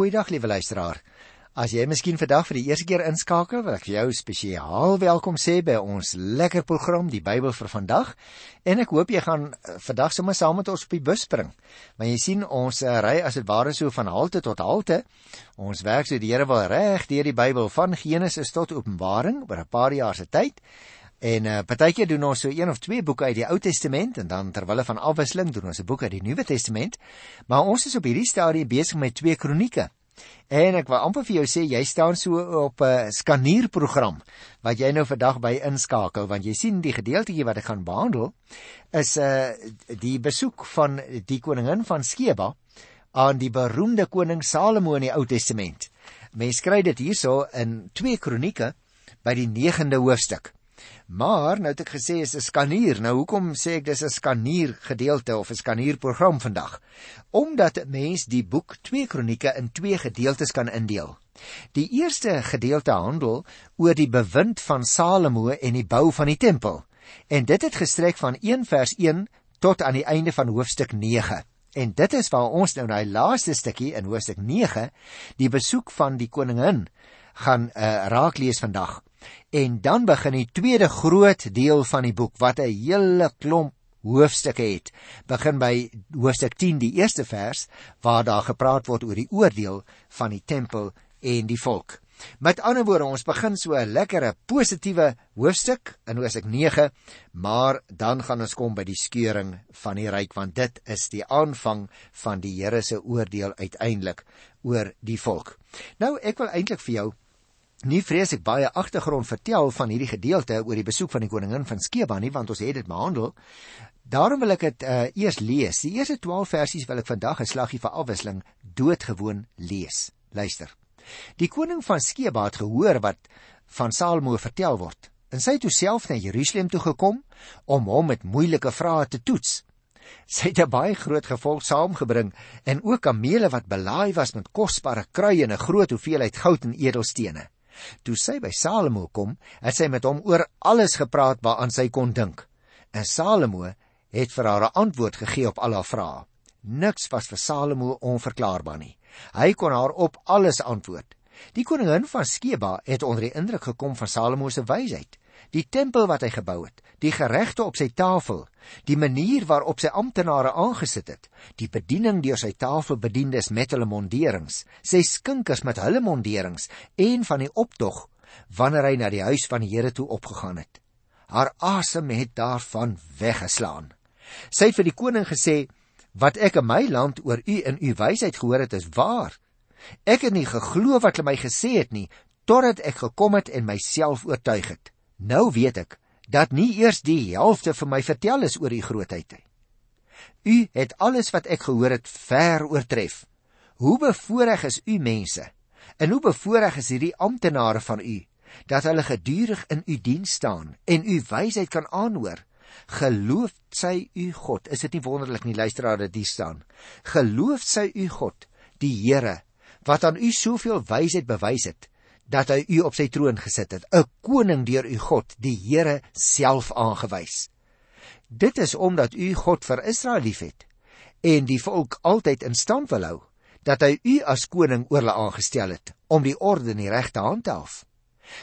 goeiedag liewe luisteraar. As jy miskien vandag vir die eerste keer inskakel, wil ek vir jou spesiaal welkom sê by ons lekker program Die Bybel vir vandag. En ek hoop jy gaan eh, vandag sommer saam met ons op die bus spring. Want jy sien ons uh, ry as dit ware so van halte tot halte. Ons werk so die Here wil reg deur die Bybel van Genesis tot Openbaring oor 'n paar jaar se tyd. En uh, partykeer doen ons so een of twee boeke uit die Ou Testament en dan terwyl van afwisseling doen ons 'n boek uit die Nuwe Testament. Maar ons is op hierdie stadium besig met twee kronieke. En ek wil amper vir jou sê jy staan so op 'n skanierprogram wat jy nou vandag by inskakel want jy sien die gedeeltjie wat ek gaan behandel is 'n uh, die besoek van die koningin van Skeba aan die beroemde koning Salomo in die Ou Testament. Mens kry dit hierso in 2 Kronieke by die 9de hoofstuk. Maar nou het ek gesê is 'n skanier. Nou hoekom sê ek dis 'n skanier gedeelte of 'n skanierprogram vandag? Omdat 'n mens die boek 2 Kronieke in twee gedeeltes kan indeel. Die eerste gedeelte handel oor die bewind van Salomo en die bou van die tempel. En dit het gestrek van 1 vers 1 tot aan die einde van hoofstuk 9. En dit is waar ons nou die laaste stukkie in hoofstuk 9, die besoek van die koningin, gaan uh, raak lees vandag. En dan begin die tweede groot deel van die boek wat 'n hele klomp hoofstukke het. Begin by hoofstuk 10 die eerste vers waar daar gepraat word oor die oordeel van die tempel en die volk. Met ander woorde, ons begin so 'n lekkere positiewe hoofstuk in hoofstuk 9, maar dan gaan ons kom by die skeuring van die ryk want dit is die aanvang van die Here se oordeel uiteindelik oor die volk. Nou ek wil eintlik vir jou Nie vrees ek baie agtergrond vertel van hierdie gedeelte oor die besoek van die koningin van Skeba nie want ons het dit behandel. Daarom wil ek dit uh, eers lees. Die eerste 12 versies wil ek vandag 'n slaggie vir afwisseling doodgewoon lees. Luister. Die koning van Skeba het gehoor wat van Salomo vertel word. En sy het toe self na Jerusalem toe gekom om hom met moeilike vrae te toets. Sy het 'n baie groot gevolg saamgebring en ook kamele wat belaai was met kosbare kruie en 'n groot hoeveelheid goud en edelstene. Toe sy by Salomo kom, het sy met hom oor alles gepraat waaraan sy kon dink. En Salomo het vir haar 'n antwoord gegee op al haar vrae. Niks was vir Salomo onverklaarbaar nie. Hy kon haar op alles antwoord. Die koningin van Skeba het onder die indruk gekom van Salomo se wysheid die tempel wat hy gebou het, die geregte op sy tafel, die manier waarop sy amptenare aangesit het, die bediening deur sy tafelbediendes met hulle monderings, sy skinkers met hulle monderings en van die optog wanneer hy na die huis van die Here toe opgegaan het. Haar asem het daarvan weggeslaan. Sy het vir die koning gesê: "Wat ek in my land oor u en u wysheid gehoor het, is waar. Ek het nie geglo wat hulle my gesê het nie, totdat ek gekom het en myself oortuig het." Nou weet ek dat nie eers die helfte vir my vertel is oor u grootheid nie. U het alles wat ek gehoor het ver oortref. Hoe bevoorreg is u mense? En hoe bevoorreg is hierdie amptenare van u dat hulle gedurig in u diens staan en u wysheid kan aanhoor? Geloof sy u God. Is dit nie wonderlik nie luisteraar dat hier staan? Geloof sy u God, die Here, wat aan u soveel wysheid bewys het dat hy u op sy troon gesit het, 'n koning deur u God, die Here self aangewys. Dit is omdat u God vir Israel liefhet en die volk altyd in stand wil hou dat hy u as koning oor hulle aangestel het om die orde en die reg te handhaaf.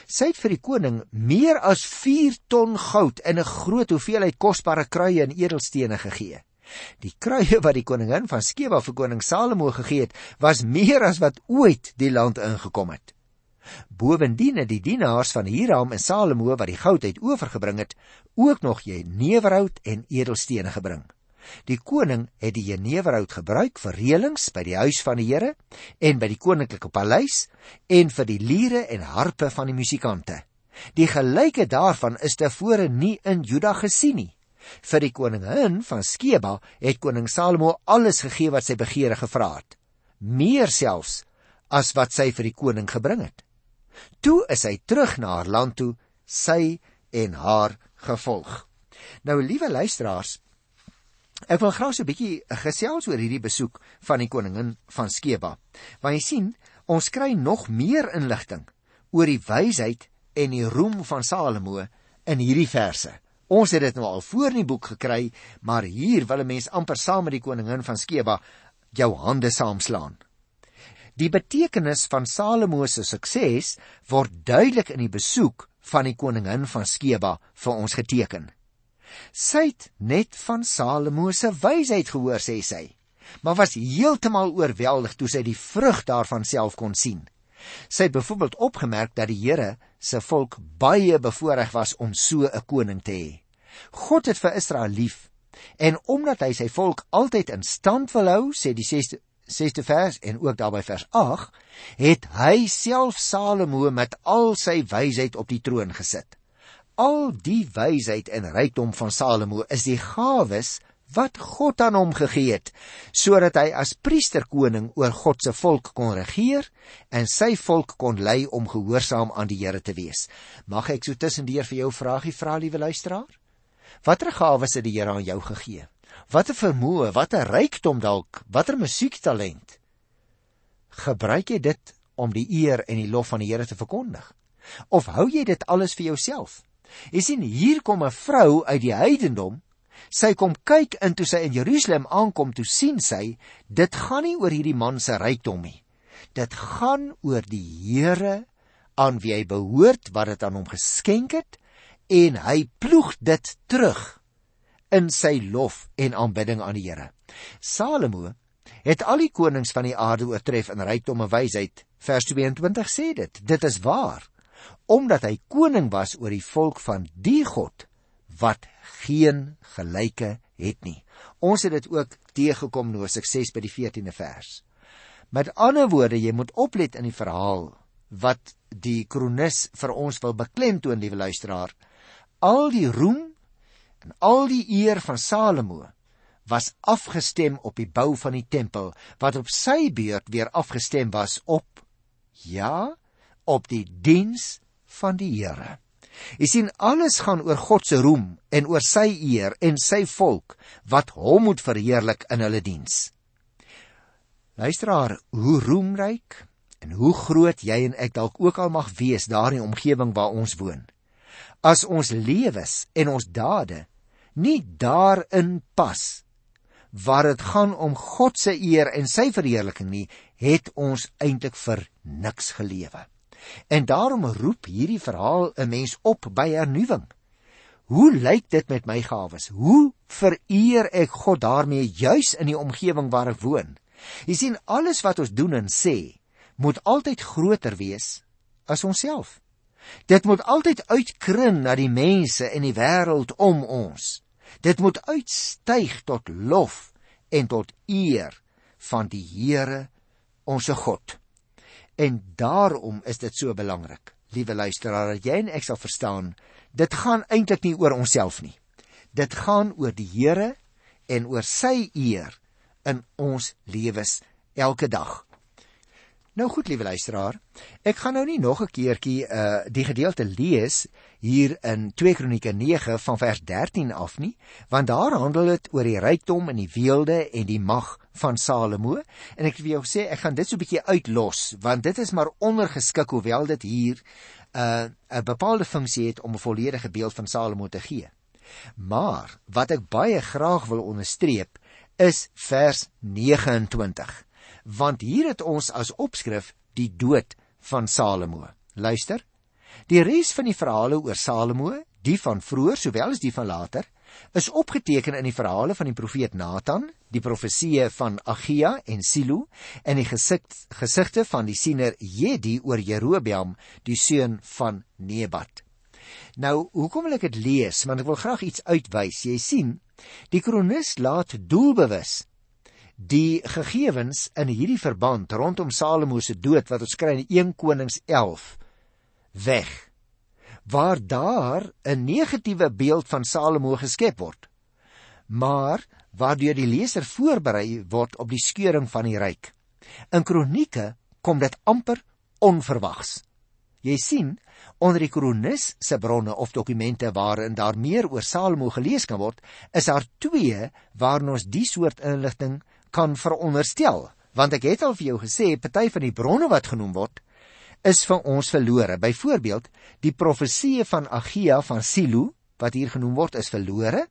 Sy het vir die koning meer as 4 ton goud en 'n groot hoeveelheid kosbare kruie en edelstene gegee. Die kruie wat die koningin van Skeba vir koning Salomo gegee het, was meer as wat ooit die land ingekom het. Bovendien het die dienaars van Hiram en Salomo wat die goud uit oorgebring het, ook nog jeneverhout en edelstene gebring. Die koning het die jeneverhout gebruik vir reëlings by die huis van die Here en by die koninklike paleis en vir die liere en harpe van die musikante. Die gelyke daarvan is tevore nie in Juda gesien nie. Vir die koningin van Skeba het koning Salomo alles gegee wat sy begeere gevra het, meer selfs as wat sy vir die koning gebring het. Toe is hy terug na haar land toe, sy en haar gevolg. Nou liewe luisteraars, ek wil graag so 'n bietjie gesels oor hierdie besoek van die koningin van Skeba. Want jy sien, ons kry nog meer inligting oor die wysheid en die roem van Salomo in hierdie verse. Ons het dit nou al voor in die boek gekry, maar hier wil 'n mens amper saam met die koningin van Skeba jou hande saamslaan. Die betekenis van Salomo se sukses word duidelik in die besoek van die koningin van Skeba vir ons geteken. Sy het net van Salomo se wysheid gehoor sê sy, maar was heeltemal oorweldig toe sy die vrug daarvan self kon sien. Sy het byvoorbeeld opgemerk dat die Here se volk baie bevoordeel was om so 'n koning te hê. God het vir Israel lief en omdat hy sy volk altyd in stand wil hou, sê die 6de 6de vers en ook daarby vers 8, het hy self Salomo met al sy wysheid op die troon gesit. Al die wysheid en rykdom van Salomo is die gawes wat God aan hom gegee het sodat hy as priesterkoning oor God se volk kon regeer en sy volk kon lei om gehoorsaam aan die Here te wees. Mag ek so tussendeur vir jou 'n vraagie vra, liewe luisteraar? Watter gawes het die Here aan jou gegee? Watter vermoë, watter rykdom dalk, watter musiektalent? Gebruik jy dit om die eer en die lof van die Here te verkondig? Of hou jy dit alles vir jouself? Jy sien, hier kom 'n vrou uit die heidendom Sy kom kyk in toe sy in Jerusalem aankom, toe sien sy, dit gaan nie oor hierdie man se rykdom nie. Dit gaan oor die Here aan wie hy behoort, wat dit aan hom geskenk het en hy ploeg dit terug in sy lof en aanbidding aan die Here. Salomo het al die konings van die aarde oortref in rykdom en wysheid. Vers 22 sê dit. Dit is waar omdat hy koning was oor die volk van die God wat geen gelyke het nie. Ons het dit ook teëgekom Hosea 6 by die 14de vers. Met ander woorde, jy moet oplet in die verhaal wat die kronikus vir ons wil beklemtoon, liewe luisteraar. Al die roem en al die eer van Salomo was afgestem op die bou van die tempel wat op sy beurt weer afgestem was op ja, op die diens van die Here. Jy sien alles gaan oor God se roem en oor sy eer en sy volk wat hom moet verheerlik in hulle diens. Luisteraar, hoe roemryk en hoe groot jy en ek dalk ook al mag wees daar in die omgewing waar ons woon. As ons lewens en ons dade nie daarin pas waar dit gaan om God se eer en sy verheerliking nie, het ons eintlik vir niks gelewe. En daarom roep hierdie verhaal 'n mens op by hernuwing. Hoe lyk dit met my gawes? Hoe vereer ek God daarmee juis in die omgewing waar ek woon? Jy sien alles wat ons doen en sê, moet altyd groter wees as onsself. Dit moet altyd uitkrin na die mense en die wêreld om ons. Dit moet uitstyg tot lof en tot eer van die Here, onsse God. En daarom is dit so belangrik, liewe luisteraar, dat jy en ek sal verstaan, dit gaan eintlik nie oor onsself nie. Dit gaan oor die Here en oor sy eer in ons lewens elke dag. Nou goed, liewe luisteraar, ek gaan nou nie nog 'n keertjie uh die gedeelte lees hier in 2 Kronieke 9 van vers 13 af nie, want daar handel dit oor die rykdom en die weelde en die mag van Salomo en ek wil jou sê ek gaan dit so 'n bietjie uitlos want dit is maar ondergeskik hoewel dit hier 'n uh, 'n bepaalde funksie het om 'n volledige beeld van Salomo te gee. Maar wat ek baie graag wil onderstreep is vers 29 want hier het ons as opskrif die dood van Salomo. Luister. Die res van die verhale oor Salomo, die van vroeër sowel as die van later, is opgeteken in die verhale van die profeet Nathan, die profeseë van Agia en Silo en die gesig, gesigte van die siener Jedi oor Jerobeam, die seun van Nebat. Nou, hoekom wil ek dit lees? Want ek wil graag iets uitwys. Jy sien, die kronikus laat doelbewus die gegevens in hierdie verband rondom Salomo se dood wat ons kry in 1 Konings 11 weg waar daar 'n negatiewe beeld van Salomo geskep word maar waardeur die leser voorberei word op die skeuring van die ryk. In kronieke kom dit amper onverwags. Jy sien onder die kronikus se bronne of dokumente waarin daar meer oor Salomo gelees kan word is daar twee waarin ons die soort inligting kan veronderstel, want ek het al vir jou gesê party van die bronne wat genoem word is vir ons verlore. Byvoorbeeld, die profeseë van Agia van Silo wat hier genoem word is verlore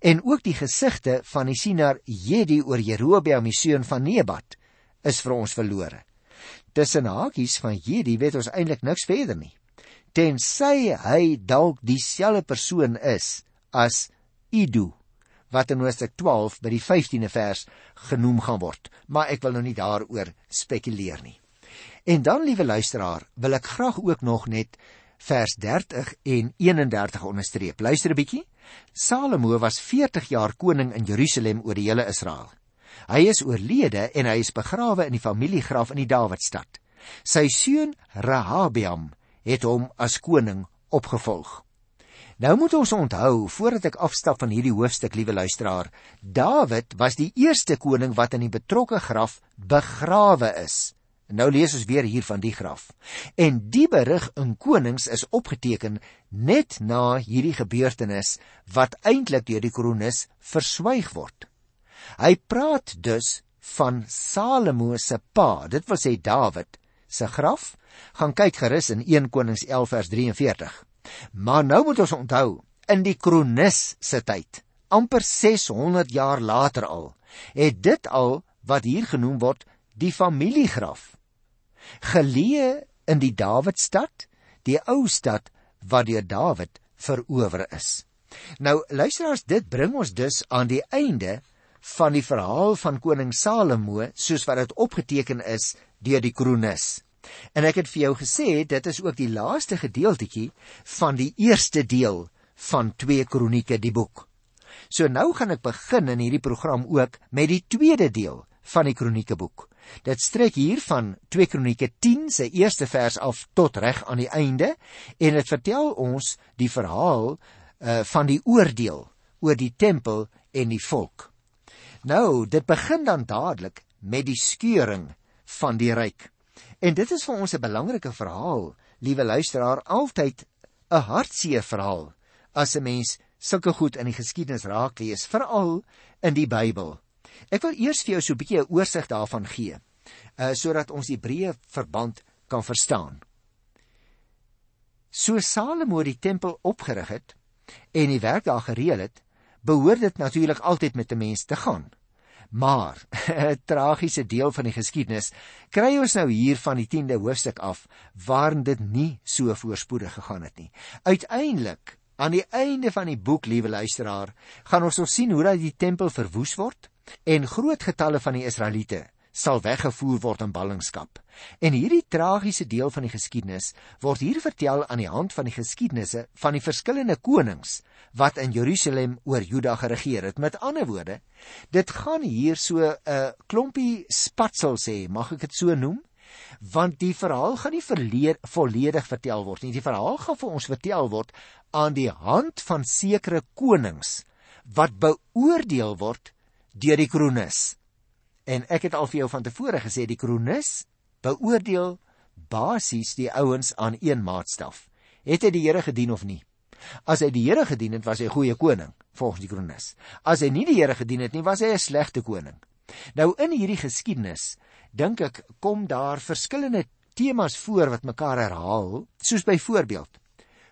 en ook die gesigte van die sienaar Jedi oor Jerobeam die seun van Nebat is vir ons verlore. Tussen hakies van hierdie weet ons eintlik niks verder nie. Tensy hy dalk dieselfde persoon is as Idu wat in Hoofstuk 12 by die 15de vers genoem gaan word, maar ek wil nou nie daaroor spekuleer nie. En dan liewe luisteraar, wil ek graag ook nog net vers 30 en 31 onderstreep. Luister 'n bietjie. Salomo was 40 jaar koning in Jerusalem oor die hele Israel. Hy is oorlede en hy is begrawe in die familiegraf in die Dawidstad. Sy seun Rehabiam het hom as koning opgevolg. Nou moet ons onthou voordat ek afstap van hierdie hoofstuk, liewe luisteraar, Dawid was die eerste koning wat in die betrokke graf begrawe is. Nou lees ons weer hier van die graf. En die berig in Konings is opgeteken net na hierdie gebeurtenis wat eintlik deur die kronikus verswyg word. Hy praat dus van Salomo se pa, dit wil sê Dawid se graf. Gaan kyk gerus in 1 Konings 11 vers 43. Maar nou moet ons onthou, in die kronikus se tyd, amper 600 jaar later al, het dit al wat hier genoem word die familiegraf geleë in die Dawidstad, die ou stad wat deur Dawid verower is. Nou luisteraars, dit bring ons dus aan die einde van die verhaal van koning Salomo soos wat dit opgeteken is deur die kronikus. En ek het vir jou gesê dit is ook die laaste gedeeltjie van die eerste deel van 2 Kronieke die boek. So nou gaan ek begin in hierdie program ook met die tweede deel van die Kronieke boek. Dit strek hier van 2 Kronieke 10 se eerste vers af tot reg aan die einde en dit vertel ons die verhaal uh, van die oordeel oor die tempel en die volk. Nou, dit begin dan dadelik met die skeuring van die ryk. En dit is vir ons 'n belangrike verhaal, liewe luisteraar, altyd 'n hartseer verhaal as 'n mens sulke goed in die geskiedenis raak lees, veral in die Bybel. Ek wil eers vir jou so 'n bietjie 'n oorsig daarvan gee, uh sodat ons die breë verband kan verstaan. So Salomo die tempel opgerig het en die werk daar gereël het, behoort dit natuurlik altyd met 'n mens te gaan. Maar 'n tragiese deel van die geskiedenis kry ons nou hier van die 10de hoofstuk af waarin dit nie so voorspoedig gegaan het nie. Uiteindelik, aan die einde van die boek, liewe luisteraar, gaan ons ons sien hoe dat die tempel verwoes word en groot getalle van die Israeliete sal weggevoer word in ballingskap. En hierdie tragiese deel van die geskiedenis word hier vertel aan die hand van die geskiedenisse van die verskillende konings wat in Jerusalem oor Juda geregeer het. Met ander woorde, dit gaan hier so 'n uh, klompie spatsel sê, mag ek dit so noem? Want die verhaal gaan nie verleer, volledig vertel word nie. Die verhaal gaan vir ons vertel word aan die hand van sekere konings wat beoordeel word deur die kronikus. En ek het al vir jou van tevore gesê die kronikus beoordeel basies die ouens aan een maatstaf. Het hy die Here gedien of nie? As hy die Here gedien het, was hy 'n goeie koning, volgens die kronikus. As hy nie die Here gedien het nie, was hy 'n slegte koning. Nou in hierdie geskiedenis, dink ek, kom daar verskillende temas voor wat mekaar herhaal, soos byvoorbeeld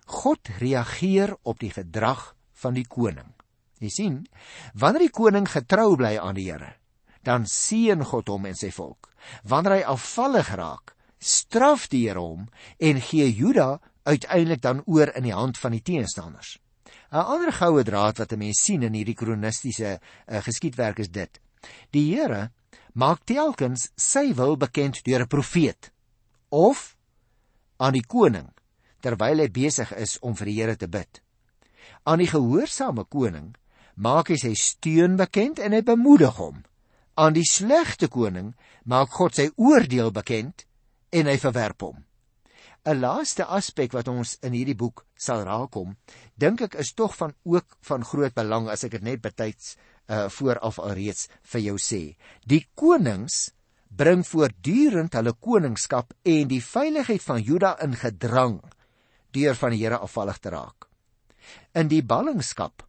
God reageer op die gedrag van die koning. Jy sien, wanneer die koning getrou bly aan die Here, dan seën God hom en sy volk. Wanneer hy afvallig raak, straf die Here hom en gee Juda uiteindelik dan oor in die hand van die teenstanders. 'n Ander goue draad wat 'n mens sien in hierdie kronistiese uh, geskiedwerk is dit: Die Here maak telkens sy wil bekend deur 'n profeet of aan die koning terwyl hy besig is om vir die Here te bid. Aan die gehoorsame koning maak hy sy steun bekend en hy bemoedig hom aan die slegte koning maak God sy oordeel bekend en hy verwerp hom. 'n Laaste aspek wat ons in hierdie boek sal raakkom, dink ek is tog van ook van groot belang as ek dit net betyds uh vooraf alreeds vir jou sê. Die konings bring voortdurend hulle koningskap en die veiligheid van Juda in gedrang deur van die Here afvallig te raak. In die ballingskap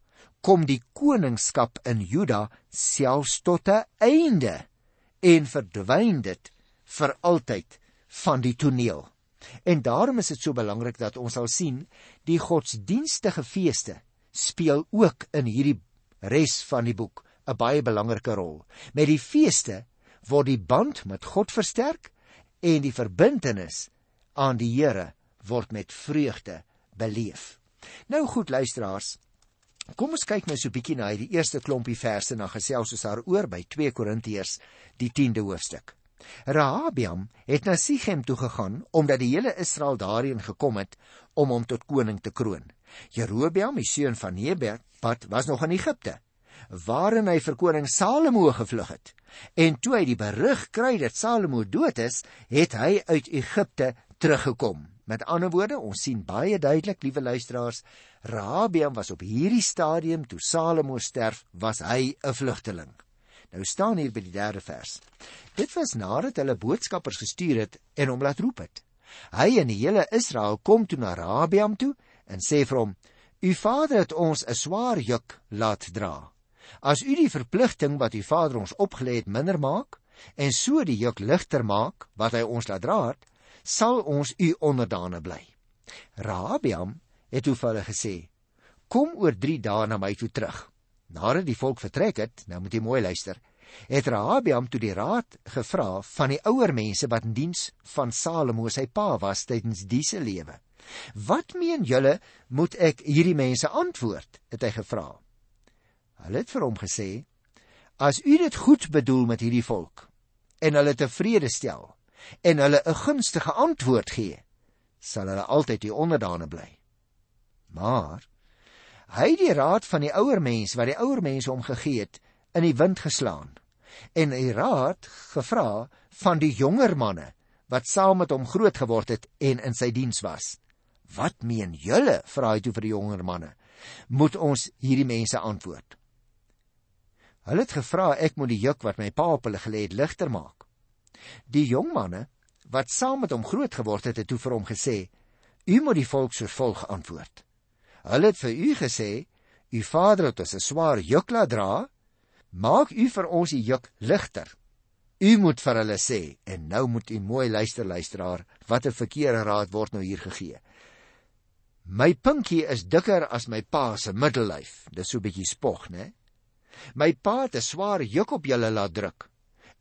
kom die koningskap in Juda selfs tot 'n einde en verdwyn dit vir altyd van die toneel. En daarom is dit so belangrik dat ons sal sien die godsdienstige feeste speel ook in hierdie res van die boek 'n baie belangrike rol. Met die feeste word die band met God versterk en die verbintenis aan die Here word met vreugde beleef. Nou goed luisteraars, kom ons kyk nou so 'n bietjie na hierdie eerste klompie verse dan gesels ons daaroor by 2 Korintiërs die 10de hoofstuk. Rahabiam het na Sichem toe gegaan omdat die hele Israel daarheen gekom het om hom tot koning te kroon. Jerobeam, die seun van Nebat, was nog in Egipte, waarin hy vir koning Salomo gevlug het. En toe hy die berig kry dat Salomo dood is, het hy uit Egipte teruggekom. Met ander woorde, ons sien baie duidelik, liewe luisteraars, Rahabiam was op hierdie stadium toe Salomo sterf, was hy 'n vlugteling. Nou staan hier by die 3de vers. Dit was nadat hulle boodskappers gestuur het en hom laat roep het. Hy en die hele Israel kom toe na Rahabiam toe en sê vir hom: "U vader het ons 'n swaar juk laat dra. As u die verpligting wat u vader ons opgelê het minder maak en so die juk ligter maak wat hy ons laat dra het, sal ons u onderdane bly." Rahabiam het toe vir hulle gesê: "Kom oor 3 dae na my toe terug." Nadat die volk vertrek het, nou moet jy mooi luister, het Rahabiam toe die raad gevra van die ouer mense wat in diens van Salomo sy pa was tydens diese lewe. "Wat meen julle moet ek hierdie mense antwoord?" het hy gevra. Hulle het vir hom gesê: "As u dit goed bedoel met hierdie volk en hulle tevrede stel en hulle 'n gunstige antwoord gee, sal hulle altyd die onderdane bly." Maar hy het die raad van die ouer mense wat die ouer mense hom gegee het in die wind geslaan en die raad gevra van die jonger manne wat saam met hom groot geword het en in sy diens was. Wat meen julle? vra hy toe vir die jonger manne. Moet ons hierdie mense antwoord? Hulle het gevra ek moet die juk wat my pa op hulle gelê het ligter maak. Die jong manne wat saam met hom groot geword het, het toe vir hom gesê: "U moet die volk soos volg antwoord. Hulle het vir u gesê: "U vader het ons 'n swaar juk laat dra. Maak u vir ons die juk ligter." U moet vir hulle sê en nou moet u mooi luister luisteraar, watter verkeerde raad word nou hier gegee. My pinkie is dikker as my pa se middellyf. Dis so 'n bietjie spog, né? My pa het 'n swaar juk op julle laat druk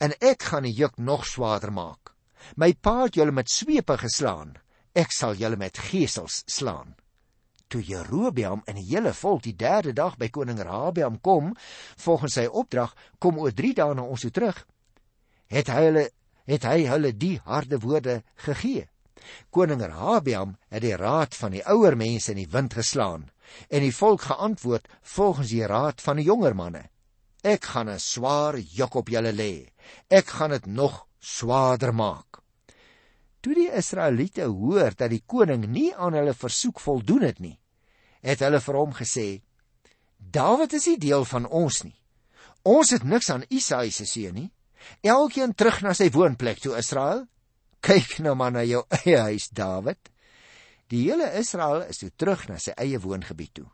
en ek gaan die juk nog swaarder maak. My pa het julle met swepe geslaan. Ek sal julle met gesels slaan toe Jerobeam en die hele volk die derde dag by koning Rahabiam kom, volgens sy opdrag, kom oor 3 dae na ons toe terug, het hy hulle het hy hulle die harde woorde gegee. Koning Rahabiam het die raad van die ouer mense in die wind geslaan en die volk geantwoord volgens die raad van die jonger manne. Ek gaan 'n swaar juk op julle lê. Ek gaan dit nog swaarder maak. Toe die Israeliete hoor dat die koning nie aan hulle versoek voldoen het nie, het hulle vir hom gesê: "Dawid is nie deel van ons nie. Ons het niks aan Isaai se seun nie. Elkeen terug na sy woonplek toe Israel. Kyk nou maar na jou eie huis, Dawid." Die hele Israel is toe terug na sy eie woongebied toe.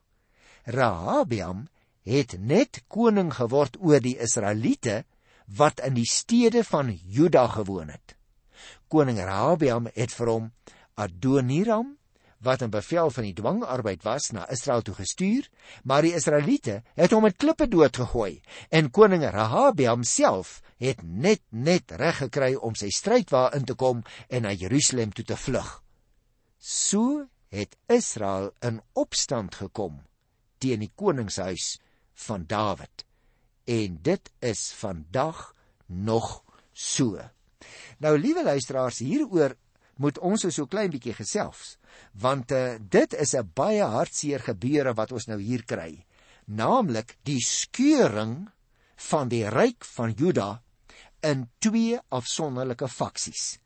Rahabiam het net koning geword oor die Israeliete wat in die stede van Juda gewoon het. Koning Rahabiam het vir hom Adoniram wat 'n bevel van die dwangarbeid was na Israel toe gestuur, maar die Israeliete het hom met klippe doodgegooi en koning Rehabeam self het net net reg gekry om sy strydwa in te kom en na Jerusalem toe te vlug. So het Israel in opstand gekom teen die koningshuis van Dawid. En dit is vandag nog so. Nou liewe luisteraars, hieroor moet ons so klein bietjie gesels want uh, dit is 'n baie hartseer gebeure wat ons nou hier kry naamlik die skeuring van die ryk van Juda in twee afsonderlike faksies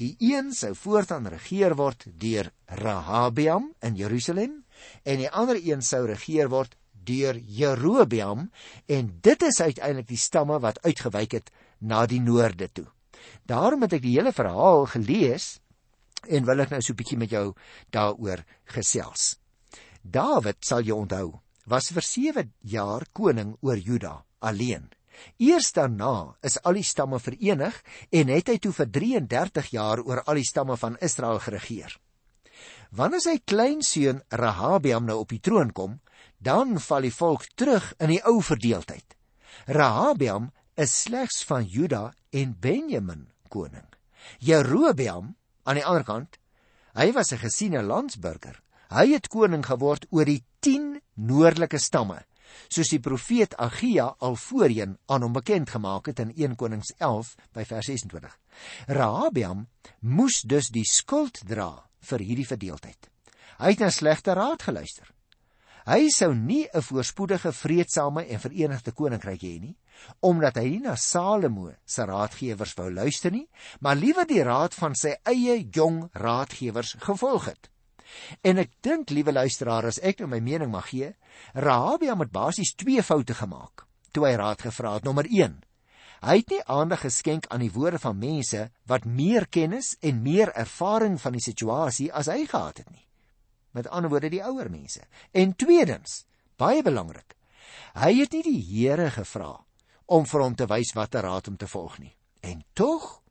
die een sou voortaan regeer word deur Rahabiam in Jerusalem en die ander een sou regeer word deur Jerobeam en dit is uiteindelik die stamme wat uitgewyk het na die noorde toe daarom het ek die hele verhaal gelees en wil ek nou so 'n bietjie met jou daaroor gesels. Dawid, sal jy onthou, was vir 7 jaar koning oor Juda alleen. Eers daarna is al die stamme verenig en het hy toe vir 33 jaar oor al die stamme van Israel geregeer. Wanneer sy kleinseun Rehabiam nou op die troon kom, dan val die volk terug in die ou verdeeldheid. Rehabiam is slegs van Juda en Benjamin koning. Jerobeam aan die ander kant, hy was 'n gesiene landsburger. Hy het koning geword oor die 10 noordelike stamme, soos die profeet Agia al voorheen aan hom bekend gemaak het in 1 Konings 11 by vers 26. Rahabiam moes dus die skuld dra vir hierdie verdeeldheid. Hy het na slegte raad geluister. Hy sou nie 'n voorspoedige, vredesame en verenigde koninkryk hê nie, omdat hy nie na Salomo se raadgewers wou luister nie, maar liewer die raad van sy eie jong raadgewers gevolg het. En ek dink, liewe luisteraars, as ek nou my mening mag gee, Rahabia het basies twee foute gemaak toe hy raad gevra het. Nommer 1. Hy het nie aandag geskenk aan die woorde van mense wat meer kennis en meer ervaring van die situasie as hy gehad het nie met ander woorde die ouer mense. En tweedens, baie belangrik, hy het nie die Here gevra om vir hom te wys watter raad om te volg nie. En tog,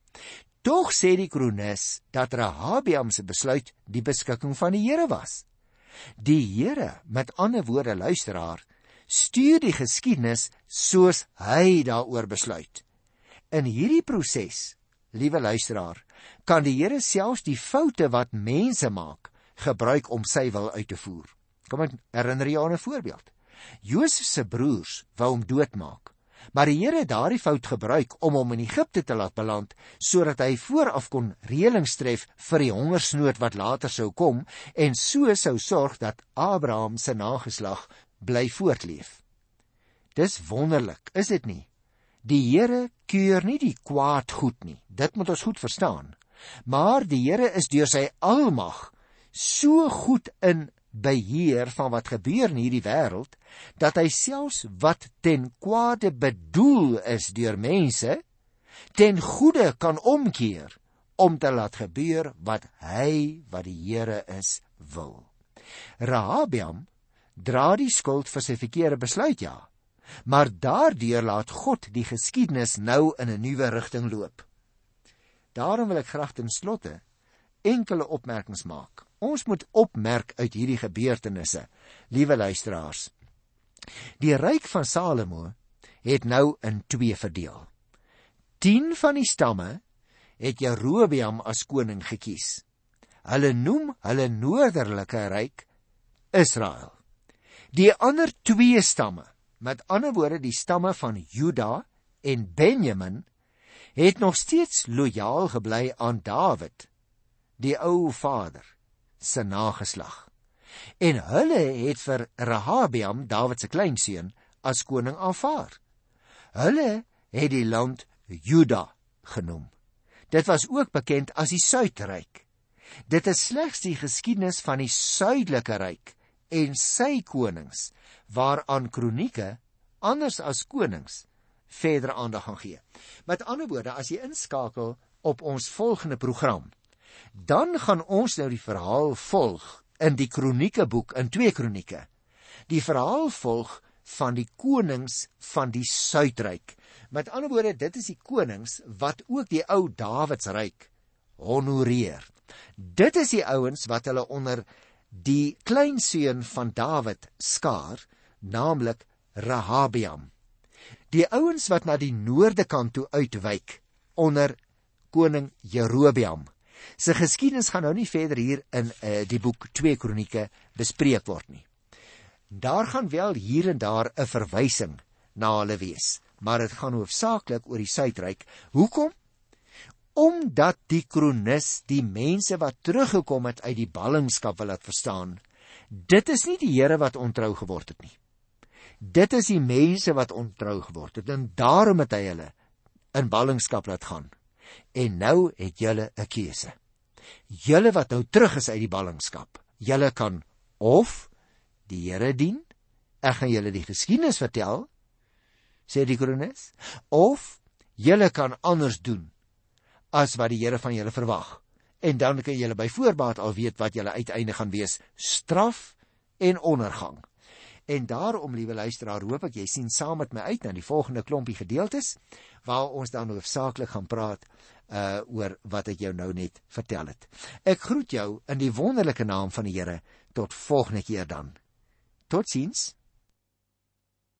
tog sê die kronikus dat Rahabiam se besluit die beskikking van die Here was. Die Here, met ander woorde luisteraar, stuur die geskiedenis soos hy daaroor besluit. In hierdie proses, liewe luisteraar, kan die Here selfs die foute wat mense maak gebruik om sy wil uit te voer. Kom ek herinner jou aan 'n voorbeeld. Josef se broers wou hom doodmaak, maar die Here het daardie fout gebruik om hom in Egipte te laat beland sodat hy vooraf kon reëlings tref vir die hongersnood wat later sou kom en so sou sorg dat Abraham se nageslag bly voortleef. Dis wonderlik, is dit nie? Die Here keur nie die kwaad goed nie. Dit moet ons goed verstaan. Maar die Here is deur sy almag so goed in beheer van wat gebeur in hierdie wêreld dat hy selfs wat ten kwade bedoel is deur mense ten goeie kan omkeer om te laat gebeur wat hy wat die Here is wil. Rahabiam dra die skuld vir sy verkeerde besluit ja, maar daardeur laat God die geskiedenis nou in 'n nuwe rigting loop. Daarom wil ek graag ten slotte enkele opmerkings maak. Ons moet opmerk uit hierdie gebeurtenisse, liewe luisteraars. Die ryk van Salomo het nou in twee verdeel. 10 van die stamme het Jerobeam as koning gekies. Hulle noem hulle noorderlike ryk Israel. Die ander twee stamme, met ander woorde die stamme van Juda en Benjamin, het nog steeds lojaal gebly aan Dawid, die ou vader se nageslag. En hulle het vir Rehabiam, Dawid se kleinseun, as koning aanvaar. Hulle het die land Juda genoem. Dit was ook bekend as die Suidryk. Dit is slegs die geskiedenis van die suidelike ryk en sy konings waaraan kronieke anders as konings verder aandag gaan gee. Met ander woorde, as jy inskakel op ons volgende program, dan gaan ons nou die verhaal volg in die kronieke boek in 2 kronieke. Die verhaal volg van die konings van die suidryk. Met ander woorde, dit is die konings wat ook die ou Dawidsryk honoreer. Dit is die ouens wat hulle onder die kleinseun van Dawid skaar, naamlik Rehabiam. Die ouens wat na die noorde kant toe uitwyk onder koning Jerobeam. Sy geskiedenis gaan nou nie verder hier in uh, die boek 2 Kronieke bespreek word nie. Daar gaan wel hier en daar 'n verwysing na hulle wees, maar dit gaan hoofsaaklik oor die suidryk. Hoekom? Omdat die kronikus die mense wat teruggekom het uit die ballingskap wil laat verstaan. Dit is nie die Here wat ontrou geword het nie. Dit is die mense wat ontrou geword het en daarom het hy hulle in ballingskap laat gaan. En nou het julle 'n keuse. Julle wat nou terug is uit die ballingskap, julle kan of die Here dien. Ek gaan julle die geskiedenis vertel, sê die kronikus, of julle kan anders doen as wat die Here van julle verwag. En dan kan julle by voorbaat al weet wat julle uiteinde gaan wees, straf en ondergang. En daarom, liewe luisteraar, hoop ek jy sien saam met my uit na die volgende klompie gedeeltes waar ons dan hoofsaaklik gaan praat uh oor wat ek jou nou net vertel het. Ek groet jou in die wonderlike naam van die Here tot volgende keer dan. Totsiens.